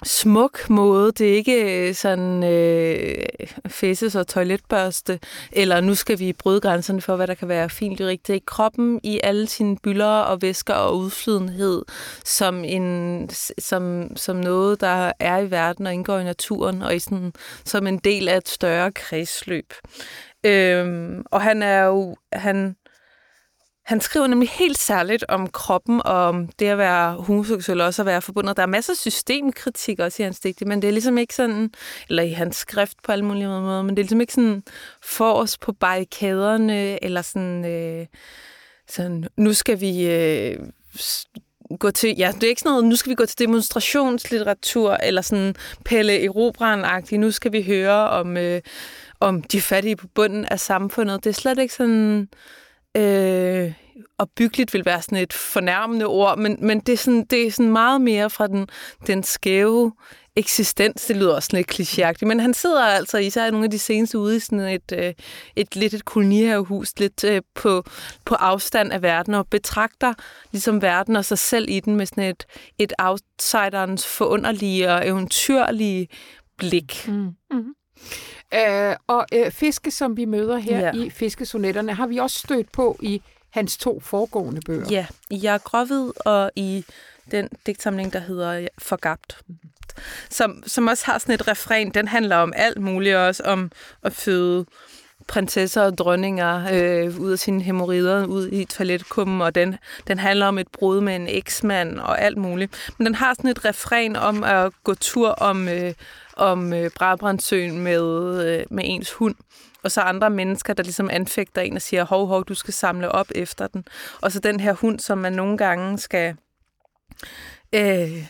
smuk måde. Det er ikke øh, sådan øh, fæses og toiletbørste, eller nu skal vi bryde grænserne for, hvad der kan være fint lyrik. Det er kroppen i alle sine bylder og væsker og udflydenhed, som, en, som, som noget, der er i verden og indgår i naturen, og i sådan, som en del af et større kredsløb. Øhm, og han er jo... Han, han skriver nemlig helt særligt om kroppen og om det at være homoseksuel og også at være forbundet. Der er masser af systemkritik også i hans digte, men det er ligesom ikke sådan, eller i hans skrift på alle mulige måder, men det er ligesom ikke sådan for os på barrikaderne, eller sådan, øh, sådan nu skal vi øh, gå til, ja, det er ikke sådan noget, nu skal vi gå til demonstrationslitteratur, eller sådan Pelle erobran nu skal vi høre om, øh, om de fattige på bunden af samfundet. Det er slet ikke sådan øh, og byggeligt vil være sådan et fornærmende ord, men, men det, er sådan, det er sådan meget mere fra den, den skæve eksistens. Det lyder også sådan lidt klichéagtigt, men han sidder altså især i nogle af de seneste ude i sådan et, øh, et lidt et kolonihavehus, lidt øh, på, på afstand af verden, og betragter ligesom verden og sig selv i den med sådan et, et outsiderens forunderlige og eventyrlige blik. Mm. Mm. Øh, og øh, fiske, som vi møder her. Ja. i Fiskesonetterne, har vi også stødt på i hans to foregående bøger. Ja, i Jeg er gråhvid og i den digtsamling, der hedder Forgabt. Som, som også har sådan et refræn. Den handler om alt muligt, også om at føde prinsesser og dronninger øh, ud af sine hemorrider, ud i toiletkummen, og den, den handler om et brud med en eksmand og alt muligt. Men den har sådan et refræn om at gå tur om, øh, om øh, Brabrandsøen med, øh, med ens hund. Og så andre mennesker, der ligesom anfægter en og siger, hov, hov, du skal samle op efter den. Og så den her hund, som man nogle gange skal... Øh,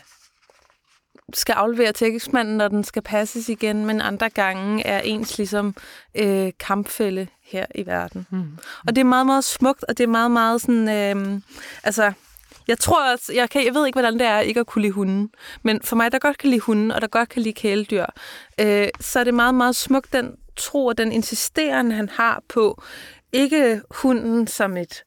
skal aflevere til eksmanden, når den skal passes igen, men andre gange er ens ligesom øh, kampfælde her i verden. Mm. Og det er meget, meget smukt, og det er meget, meget sådan... Øh, altså, jeg tror også, jeg, kan, jeg ved ikke, hvordan det er ikke at kunne lide hunden, men for mig, der godt kan lide hunden, og der godt kan lide kæledyr, øh, så er det meget, meget smukt, den tro og den insisteren, han har på, ikke hunden som et,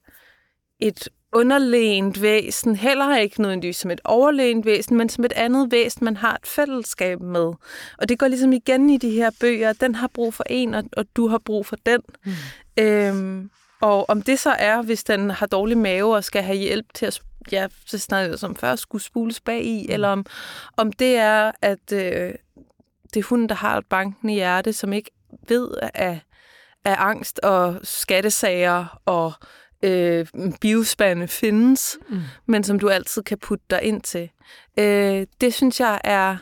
et underlænt væsen, heller ikke nødvendigvis som et overlænt væsen, men som et andet væsen, man har et fællesskab med. Og det går ligesom igen i de her bøger, den har brug for en, og, og du har brug for den. Mm. Øhm, og om det så er, hvis den har dårlig mave og skal have hjælp til at ja, så snakker som før, skulle spules bag i, mm. eller om, om det er, at øh, det er hunden, der har et bankende hjerte, som ikke ved af, af angst og skattesager og øh, biospande findes, mm. men som du altid kan putte dig ind til. Øh, det synes jeg er...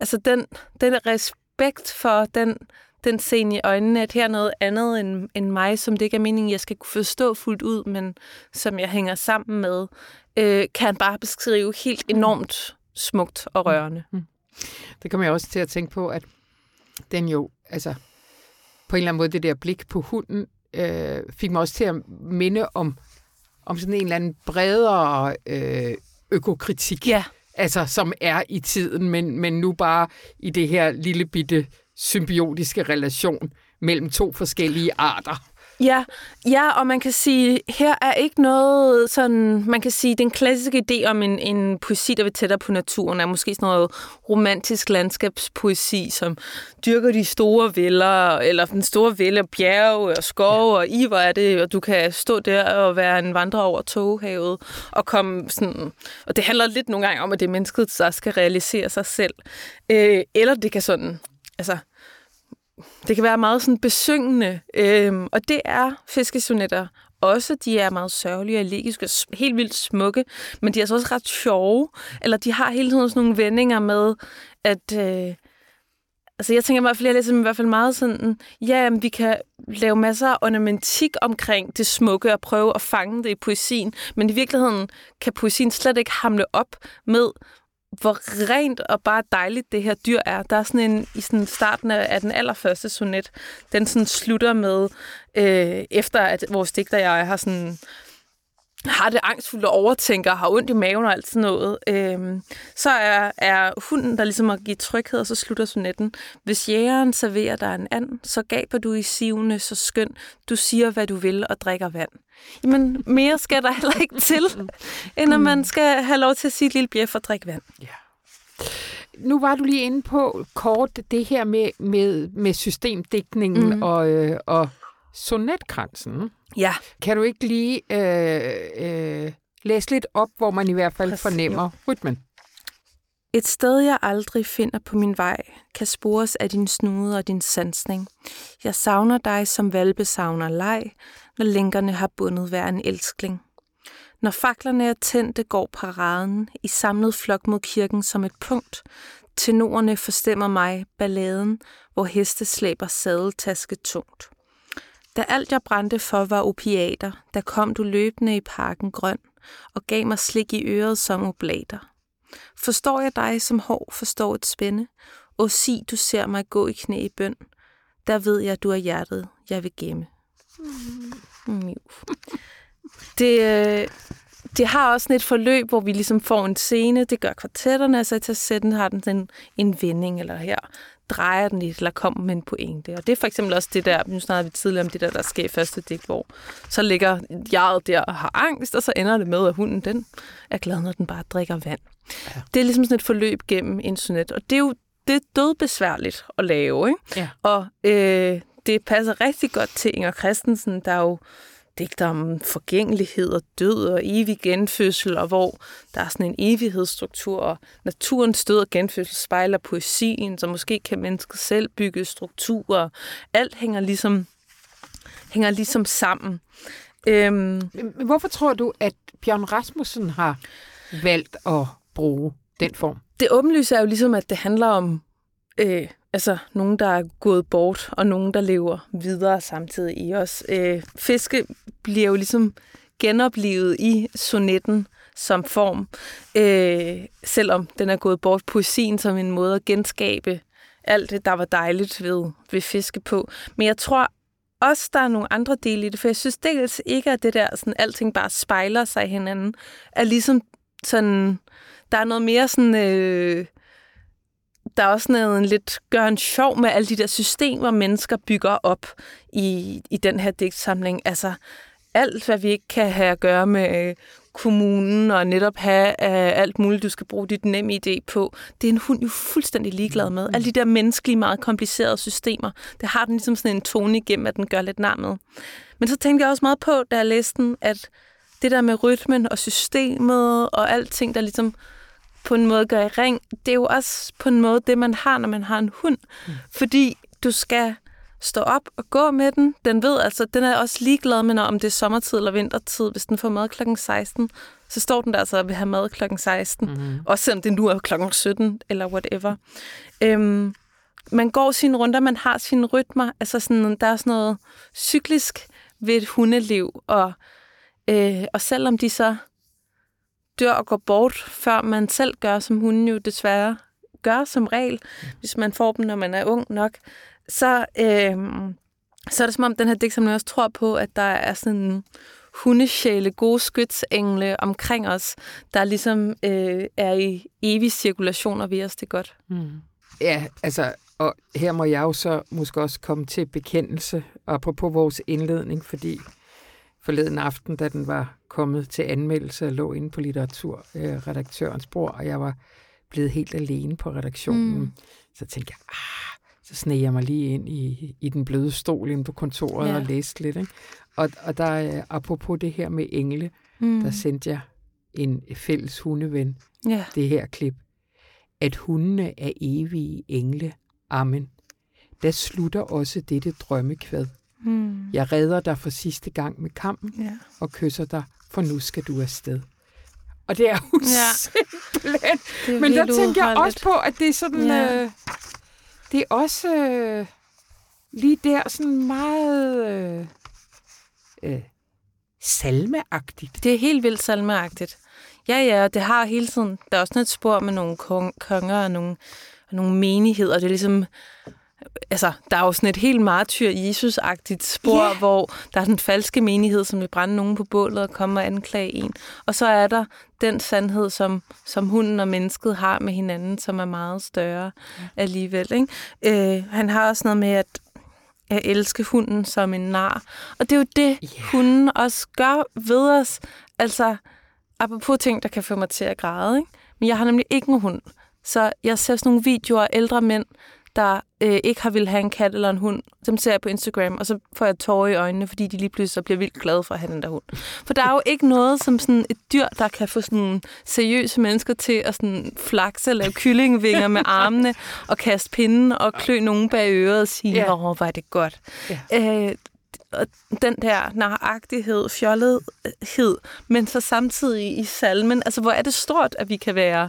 Altså den, den respekt for den, den scene i øjnene, at her er noget andet end, end mig, som det ikke er meningen, jeg skal kunne forstå fuldt ud, men som jeg hænger sammen med, øh, kan han bare beskrive helt enormt smukt og rørende. Mm. Det kommer jeg også til at tænke på, at den jo, altså på en eller anden måde, det der blik på hunden, øh, fik mig også til at minde om, om sådan en eller anden bredere øh, økokritik. Ja. Altså, som er i tiden, men, men nu bare i det her lille bitte symbiotiske relation mellem to forskellige arter. Ja, ja, og man kan sige, her er ikke noget sådan, man kan sige, den klassiske idé om en, en poesi, der vil tættere på naturen, er måske sådan noget romantisk landskabspoesi, som dyrker de store vælder, eller den store vælde bjerge og skove, og i hvor er det, og du kan stå der og være en vandrer over toghavet, og komme sådan, og det handler lidt nogle gange om, at det er mennesket, der skal realisere sig selv. Øh, eller det kan sådan, altså, det kan være meget sådan besyngende, øhm, og det er fiskesonetter også. De er meget sørgelige og elegiske og helt vildt smukke, men de er så også ret sjove. Eller de har hele tiden sådan nogle vendinger med, at... Øh, altså jeg tænker i hvert fald, jeg læser i hvert fald meget sådan, ja, vi kan lave masser af ornamentik omkring det smukke og prøve at fange det i poesien, men i virkeligheden kan poesien slet ikke hamle op med, hvor rent og bare dejligt det her dyr er. Der er sådan en, i sådan starten af den allerførste sonet, den sådan slutter med, øh, efter at vores digter jeg har sådan har det angstfuldt og overtænker, har ondt i maven og alt sådan noget, øhm, så er, er hunden, der ligesom har givet tryghed, og så slutter sonetten. Hvis jægeren serverer dig en and, så gaber du i sivende så skøn. Du siger, hvad du vil og drikker vand. Jamen, mere skal der heller ikke til, end at man skal have lov til at sige et lille bjef og drikke vand. Ja. Nu var du lige inde på kort det her med, med, med systemdækningen mm. og, øh, og sonetkransen. Ja. Kan du ikke lige øh, øh, læse lidt op, hvor man i hvert fald Præcis. fornemmer rytmen? Et sted, jeg aldrig finder på min vej, kan spores af din snude og din sansning. Jeg savner dig, som valpe savner leg, når lænkerne har bundet hver en elskling. Når faklerne er tændte, går paraden i samlet flok mod kirken som et punkt. Tenorerne forstemmer mig, balladen, hvor heste slæber sadeltaske tungt. Da alt jeg brændte for var opiater, der kom du løbende i parken grøn og gav mig slik i øret som oblater. Forstår jeg dig, som hår forstår et spænde? Og sig, du ser mig gå i knæ i bøn. Der ved jeg, du er hjertet, jeg vil gemme. Mm. Det, øh, det har også et forløb, hvor vi ligesom får en scene. Det gør kvartetterne, altså til sætten har den en, en vending, eller her drejer den lidt, eller kommer med en pointe. Og det er for eksempel også det der, nu snakkede vi tidligere om det der, der sker i første digt, hvor så ligger jeget der og har angst, og så ender det med, at hunden den er glad, når den bare drikker vand. Ja. Det er ligesom sådan et forløb gennem en sonet, og det er jo det er dødbesværligt at lave. Ikke? Ja. Og øh, det passer rigtig godt til Inger Christensen, der jo digter om forgængelighed og død og evig genfødsel, og hvor der er sådan en evighedsstruktur, og naturens død og genfødsel spejler poesien, så måske kan mennesket selv bygge strukturer. Alt hænger ligesom, hænger ligesom sammen. Øhm, Hvorfor tror du, at Bjørn Rasmussen har valgt at bruge den form? Det åbenlyse er jo ligesom, at det handler om øh, altså nogen, der er gået bort, og nogen, der lever videre samtidig i os. Øh, fiske bliver jo ligesom genoplevet i sonetten som form, øh, selvom den er gået bort. Poesien som en måde at genskabe alt det, der var dejligt ved, ved fiske på. Men jeg tror også, der er nogle andre dele i det, for jeg synes dels ikke, at det der, sådan alting bare spejler sig hinanden, er ligesom sådan, der er noget mere sådan, øh, der er også noget en lidt gør en sjov med alle de der systemer, mennesker bygger op i, i den her digtsamling. Altså alt, hvad vi ikke kan have at gøre med øh, kommunen og netop have uh, alt muligt, du skal bruge dit nem idé på, det er en hund jo fuldstændig ligeglad med. Alle de der menneskelige, meget komplicerede systemer, det har den ligesom sådan en tone igennem, at den gør lidt nar med. Men så tænkte jeg også meget på, da jeg læste den, at det der med rytmen og systemet og alting, der ligesom på en måde gør i ring, det er jo også på en måde det, man har, når man har en hund. Mm. Fordi du skal stå op og gå med den. Den ved altså, den er også ligeglad med, om det er sommertid eller vintertid. Hvis den får mad klokken 16, så står den der altså og vil have mad klokken 16. Mm-hmm. Også selvom det nu er klokken 17 eller whatever. Øhm, man går sine runder, man har sine rytmer. Altså sådan, der er sådan noget cyklisk ved et hundeliv. Og, øh, og selvom de så dør og går bort, før man selv gør, som hunden jo desværre gør som regel, mm. hvis man får dem, når man er ung nok, så, øh, så er det som om, den her digtsamling også tror på, at der er sådan hundesjæle, gode skytsengle omkring os, der ligesom øh, er i evig cirkulation og ved os det godt. Mm. Ja, altså, og her må jeg jo så måske også komme til bekendelse, apropos vores indledning, fordi forleden aften, da den var kommet til anmeldelse, lå inde på litteraturredaktørens bord, og jeg var blevet helt alene på redaktionen. Mm. Så tænkte jeg, ah, så sneg jeg mig lige ind i, i den bløde stol inde på kontoret ja. og læste lidt. Ikke? Og, og der, apropos det her med engle, mm. der sendte jeg en fælles hundeven ja. det her klip. At hundene er evige engle. Amen. Der slutter også dette drømmekvad. Mm. Jeg redder dig for sidste gang med kampen ja. og kysser dig, for nu skal du afsted. Og det er jo ja. simpelthen. Men der tænker jeg også på, at det er sådan... Ja. Øh, det er også øh, lige der sådan meget øh, øh, salmeagtigt. Det er helt vildt salmeagtigt. Ja, ja, det har hele tiden... Der er også et spor med nogle kong, konger og nogle, og nogle menigheder. Det er ligesom altså, der er jo sådan et helt martyr Jesus-agtigt spor, yeah. hvor der er den falske menighed, som vil brænde nogen på bålet og komme og anklage en. Og så er der den sandhed, som, som hunden og mennesket har med hinanden, som er meget større alligevel. Ikke? Øh, han har også noget med at, at elske hunden som en nar. Og det er jo det, yeah. hunden også gør ved os. Altså, apropos ting, der kan få mig til at græde. Ikke? Men jeg har nemlig ikke en hund. Så jeg ser sådan nogle videoer af ældre mænd, der øh, ikke har vil have en kat eller en hund. Dem ser jeg på Instagram, og så får jeg tårer i øjnene, fordi de lige pludselig så bliver vildt glade for at have den der hund. For der er jo ikke noget som sådan et dyr, der kan få sådan seriøse mennesker til at sådan flakse eller lave kyllingvinger med armene og kaste pinden og klø nogen bag øret og sige, åh, ja. oh, hvor er det godt. Ja. Øh, og den der naragtighed, fjollethed, men så samtidig i salmen, altså hvor er det stort, at vi kan være,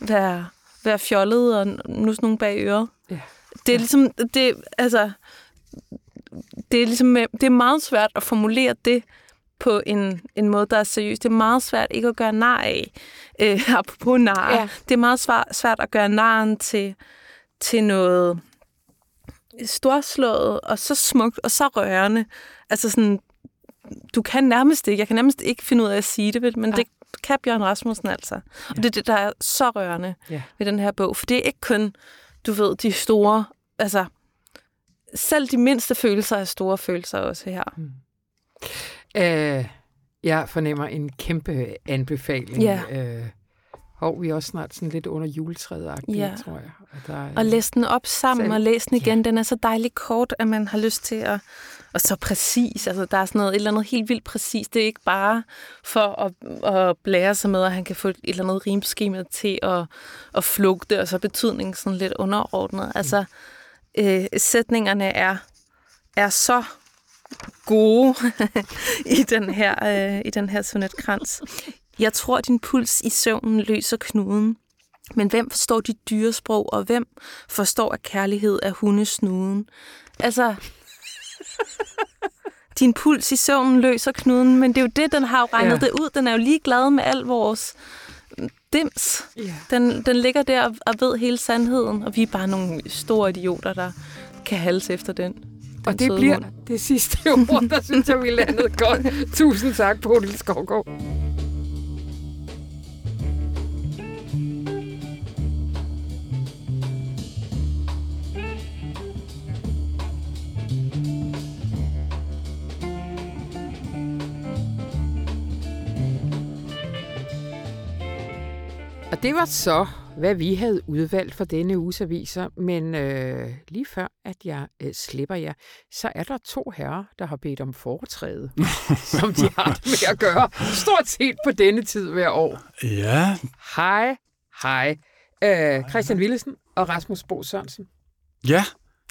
være, være fjollet og nu nogen bag øret. Ja. Det er ligesom, det, altså, det er ligesom, det er meget svært at formulere det på en, en måde, der er seriøs. Det er meget svært ikke at gøre nar af, øh, apropos nar. Ja. Det er meget svært, svært at gøre naren til, til noget storslået, og så smukt, og så rørende. Altså sådan, du kan nærmest ikke, jeg kan nærmest ikke finde ud af at sige det, men ja. det kan Bjørn Rasmussen altså. Og det er det, der er så rørende ja. ved den her bog, for det er ikke kun du ved, de store, altså, selv de mindste følelser er store følelser også her. Mm. Uh, jeg fornemmer en kæmpe anbefaling. Ja. Uh, og vi er også snart sådan lidt under juletræet ja. tror jeg. Og, der, og læs den op sammen selv, og læs den igen. Ja. Den er så dejlig kort, at man har lyst til at... Og så præcis. Altså, der er sådan noget, et eller andet helt vildt præcis. Det er ikke bare for at, at blære sig med, at han kan få et eller andet rimskema til at, at flugte, og så betydningen sådan lidt underordnet. Mm. Altså, øh, sætningerne er, er så gode i den her, øh, i den her sonetkrans. Jeg tror, din puls i søvnen løser knuden. Men hvem forstår de dyresprog, og hvem forstår, at kærlighed er hundesnuden? Altså, din puls i søvnen løser knuden, men det er jo det, den har jo regnet ja. det ud. Den er jo lige glad med al vores dims. Ja. Den, den ligger der og ved hele sandheden, og vi er bare nogle store idioter, der kan halse efter den. den og det bliver hund. det sidste ord, der synes jeg, vi landede godt. Tusind tak, Bodil Skovgaard. Og det var så, hvad vi havde udvalgt for denne uges aviser. Men øh, lige før, at jeg øh, slipper jer, så er der to herrer, der har bedt om foretræde, som de har det med at gøre stort set på denne tid hver år. Ja, Hej, hej. Øh, Christian Willesen og Rasmus Bo Sørensen. ja.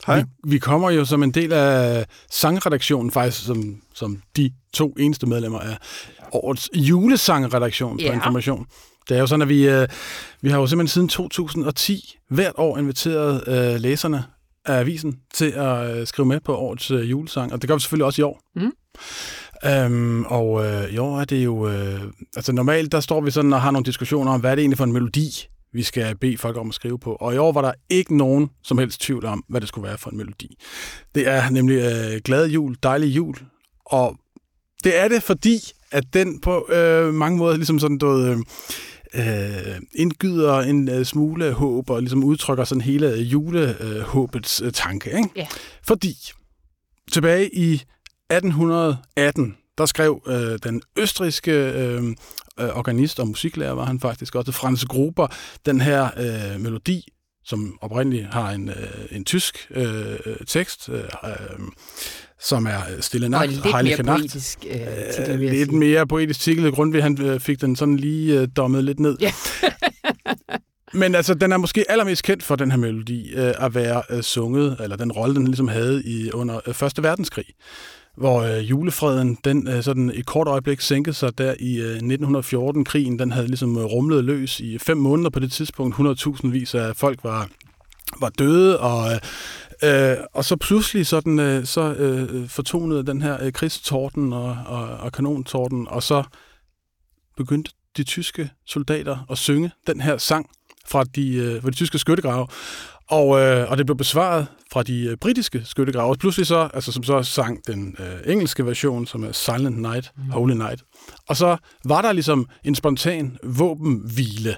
Hej. Vi, vi kommer jo som en del af sangredaktionen, faktisk som, som de to eneste medlemmer af årets julesangredaktion på Ja. Information. Det er jo sådan, at vi, øh, vi har jo simpelthen siden 2010 hvert år inviteret øh, læserne af avisen til at øh, skrive med på årets øh, julesang, og det gør vi selvfølgelig også i år. Mm. Øhm, og øh, i år er det jo... Øh, altså normalt, der står vi sådan og har nogle diskussioner om, hvad er det egentlig for en melodi, vi skal bede folk om at skrive på. Og i år var der ikke nogen som helst tvivl om, hvad det skulle være for en melodi. Det er nemlig øh, Glad Jul, Dejlig Jul. Og det er det, fordi at den på øh, mange måder ligesom sådan noget... Øh, øh, indgyder en øh, smule håb og ligesom udtrykker sådan hele julehåbets øh, tanke. Ikke? Ja. Fordi tilbage i 1818, der skrev øh, den østriske øh, øh, organist og musiklærer, var han faktisk også, Franz Gruber, den her øh, melodi, som oprindeligt har en, øh, en tysk øh, tekst, øh, øh, som er øh, Stille Og Nacht, en lidt Heilige mere Nacht. poetisk øh, titel, vil Øh, jeg lidt sige. mere poetisk titel. Han øh, fik den sådan lige øh, dommet lidt ned. Ja. Men altså, den er måske allermest kendt for den her melodi øh, at være øh, sunget, eller den rolle, den ligesom havde i under øh, Første Verdenskrig. Hvor øh, julefreden, den øh, sådan i kort øjeblik sænkede sig der i øh, 1914. Krigen, den havde ligesom øh, rumlet løs i fem måneder på det tidspunkt. 100.000 vis af folk var, var døde, og, øh, og så pludselig sådan, øh, så øh, fortonede den her øh, krigstorden og, og, og kanontorden, og så begyndte de tyske soldater at synge den her sang fra de, øh, fra de tyske skyttegrave. Og, øh, og det blev besvaret fra de øh, britiske skyttegrave. Og pludselig så, altså som så sang den øh, engelske version, som er Silent Night, mm. Holy Night. Og så var der ligesom en spontan våbenhvile.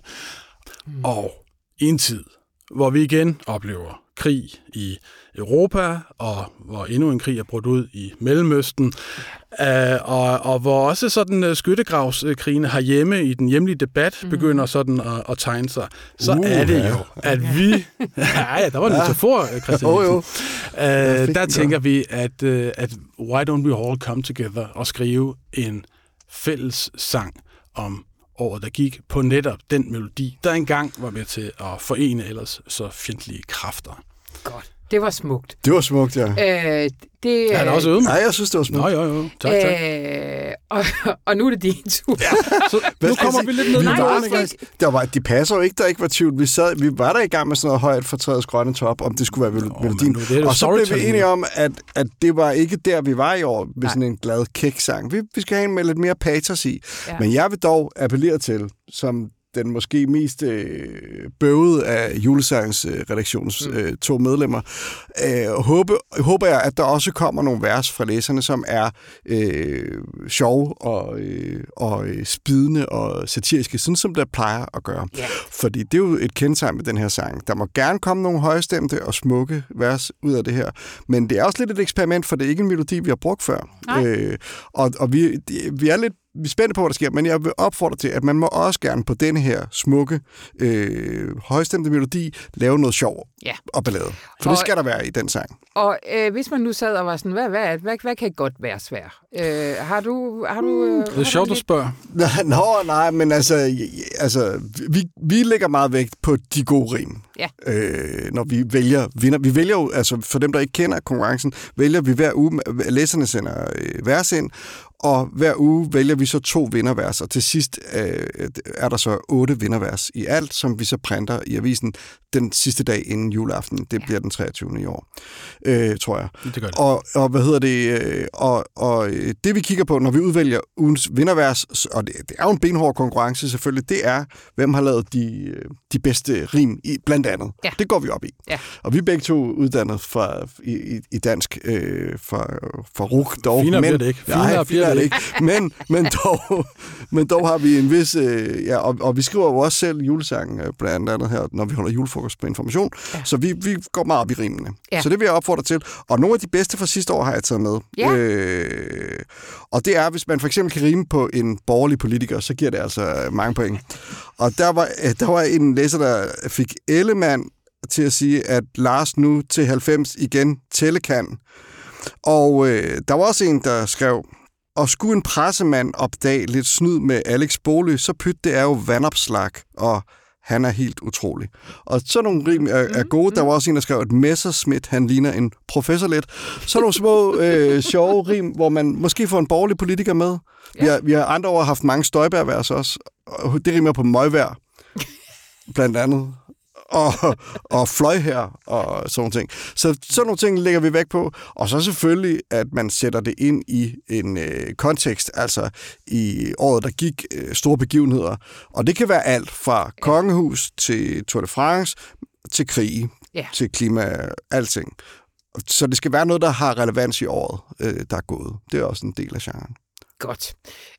Mm. Og i en tid, hvor vi igen oplever krig i Europa, og hvor endnu en krig er brudt ud i Mellemøsten, øh, og, og hvor også sådan uh, skyttegravskrigene herhjemme i den hjemlige debat mm. begynder sådan at, at tegne sig, så Uh, er det jo, at vi... ja, der var en metafor, øh, Christian. Jo, jo. Øh, der tænker vi, at, øh, at why don't we all come together og skrive en fælles sang om året, der gik på netop den melodi, der engang var med til at forene ellers så fjendtlige kræfter. Godt. Det var smukt. Det var smukt, ja. Øh, det, Er han også øvet Nej, jeg synes, det var smukt. Nå, jo, jo. Tak, tak. Øh, og, og nu er det din tur. Ja. Så nu kommer vi lidt ned vi Nej, var, der var, de passer jo ikke, der ikke var tvivl. Vi, sad, vi var der i gang med sådan noget højt for træets grønne top, om det skulle være Nå, melodien. men nu, det og så blev vi enige om, at, at det var ikke der, vi var i år med Nej. sådan en glad kæksang. Vi, vi skal have en med lidt mere patos i. Ja. Ja. Men jeg vil dog appellere til, som den måske mest øh, bøvede af julesangens øh, redaktions Mm. øh, to medlemmer, øh, håbe, håber jeg, at der også kommer nogle vers fra læserne, som er øh, sjove og, øh, og øh, spidende og satiriske, sådan som der plejer at gøre. Ja. Fordi det er jo et kendetegn med den her sang. Der må gerne komme nogle højstemte og smukke vers ud af det her, men det er også lidt et eksperiment, for det er ikke en melodi, vi har brugt før. Nej. Øh, og og vi, vi er lidt vi er spændte på, hvad der sker, men jeg vil opfordre til, at man må også gerne på denne her smukke, øh, højstemte melodi lave noget sjov Ja. og ballade. For Og- det skal der være i den sang. Og øh, hvis man nu sad og var sådan, hvad, hvad, hvad, hvad kan godt være svært? Øh, har du... Har du øh, Det er sjovt, du spørger. Nå, nej, men altså, altså vi, vi lægger meget vægt på de gode rim. Ja. Øh, når vi vælger vinder. Vi vælger jo, altså for dem, der ikke kender konkurrencen, vælger vi hver uge, læserne sender øh, vers ind, og hver uge vælger vi så to vindervers, og til sidst øh, er der så otte vindervers i alt, som vi så printer i avisen den sidste dag inden juleaften. Det bliver den 23. i år, øh, tror jeg. Det gør det. Og, og hvad hedder det? øh, Og, og øh, det vi kigger på, når vi udvælger ugens vindervers, og det, det er jo en benhård konkurrence selvfølgelig, det er, hvem har lavet de, øh, de bedste rim i, blandt andet. Ja. Det går vi op i. Ja. Og vi er begge to uddannet fra, i, i, i dansk øh, fra, fra RUK dog. Finere men, bliver det ikke. Finere Nej, bliver er det ikke. Men, men, dog, men dog har vi en vis... Øh, ja, og, og vi skriver jo også selv julesangen, øh, blandt andet her, når vi holder julefrokost på information. Ja. Så vi, vi går meget op i rimene. Ja. Så det vil jeg opfordre til. Og nogle af de bedste fra sidste år har jeg taget med. Ja. Øh, og det er, hvis man for eksempel kan rime på en borgerlig politiker, så giver det altså mange point. Og der var, øh, der var en læser, der fik Ellemann til at sige, at Lars nu til 90 igen tælle kan. Og øh, der var også en, der skrev, og skulle en pressemand opdage lidt snyd med Alex Boly, så pyt det er jo vandopslag, og han er helt utrolig. Og så nogle rim er, er gode. Der var også en, der skrev, at Messerschmidt, han ligner en professor lidt. Så nogle små øh, sjove rim, hvor man måske får en borgerlig politiker med. Vi har, vi har andre år haft mange støjbærvers også. Og det rimer på møgvær, blandt andet og, og fløj her og sådan nogle ting. Så sådan nogle ting lægger vi væk på. Og så selvfølgelig, at man sætter det ind i en øh, kontekst, altså i året, der gik øh, store begivenheder. Og det kan være alt fra kongehus til Tour de France, til krig, Ja. til klima, alting. Så det skal være noget, der har relevans i året, øh, der er gået. Det er også en del af genren. Godt.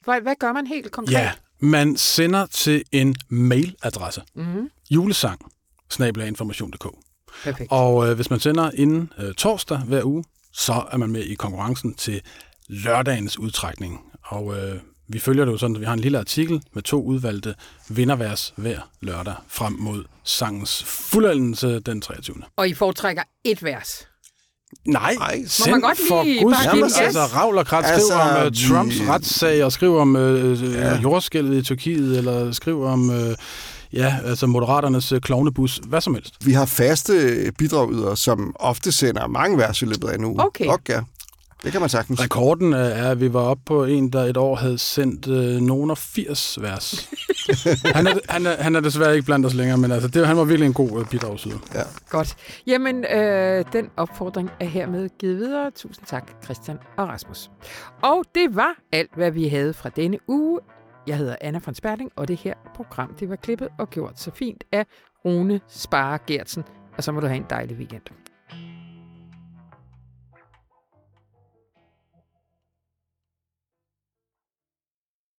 Hvad, hvad gør man helt konkret? Ja, man sender til en mailadresse. Mm-hmm. Julesang, snabelaginformation.dk. Perfekt. Og øh, hvis man sender inden øh, torsdag hver uge, så er man med i konkurrencen til lørdagens udtrækning. Og øh, vi følger det jo sådan, at vi har en lille artikel med to udvalgte vindervers hver lørdag frem mod sangens fuldendelse den 23. Og I foretrækker et vers. Nej, Ej, send man godt for lige guds skyld. den Altså, gas? Ravl og Krat Altså, skriver om uh, vi- Trumps retssag, og skriver om uh, ja. jordskælvet i Tyrkiet, eller skriver om uh, ja, altså Moderaternes uh, klovnebus, hvad som helst. Vi har faste bidragydere, som ofte sender mange vers i løbet af en uge. Okay. Og ja, det kan man sagtens. Rekorden øh, er, at vi var oppe på en, der et år havde sendt øh, nogen af 80 vers. han, er, han, er, han er desværre ikke blandt os længere, men altså, det, han var virkelig en god øh, bidragsyder. Godt. Jamen, øh, den opfordring er hermed givet videre. Tusind tak, Christian og Rasmus. Og det var alt, hvad vi havde fra denne uge. Jeg hedder Anna von Sperling, og det her program det var klippet og gjort så fint af Rune Spare Gertsen. Og så må du have en dejlig weekend.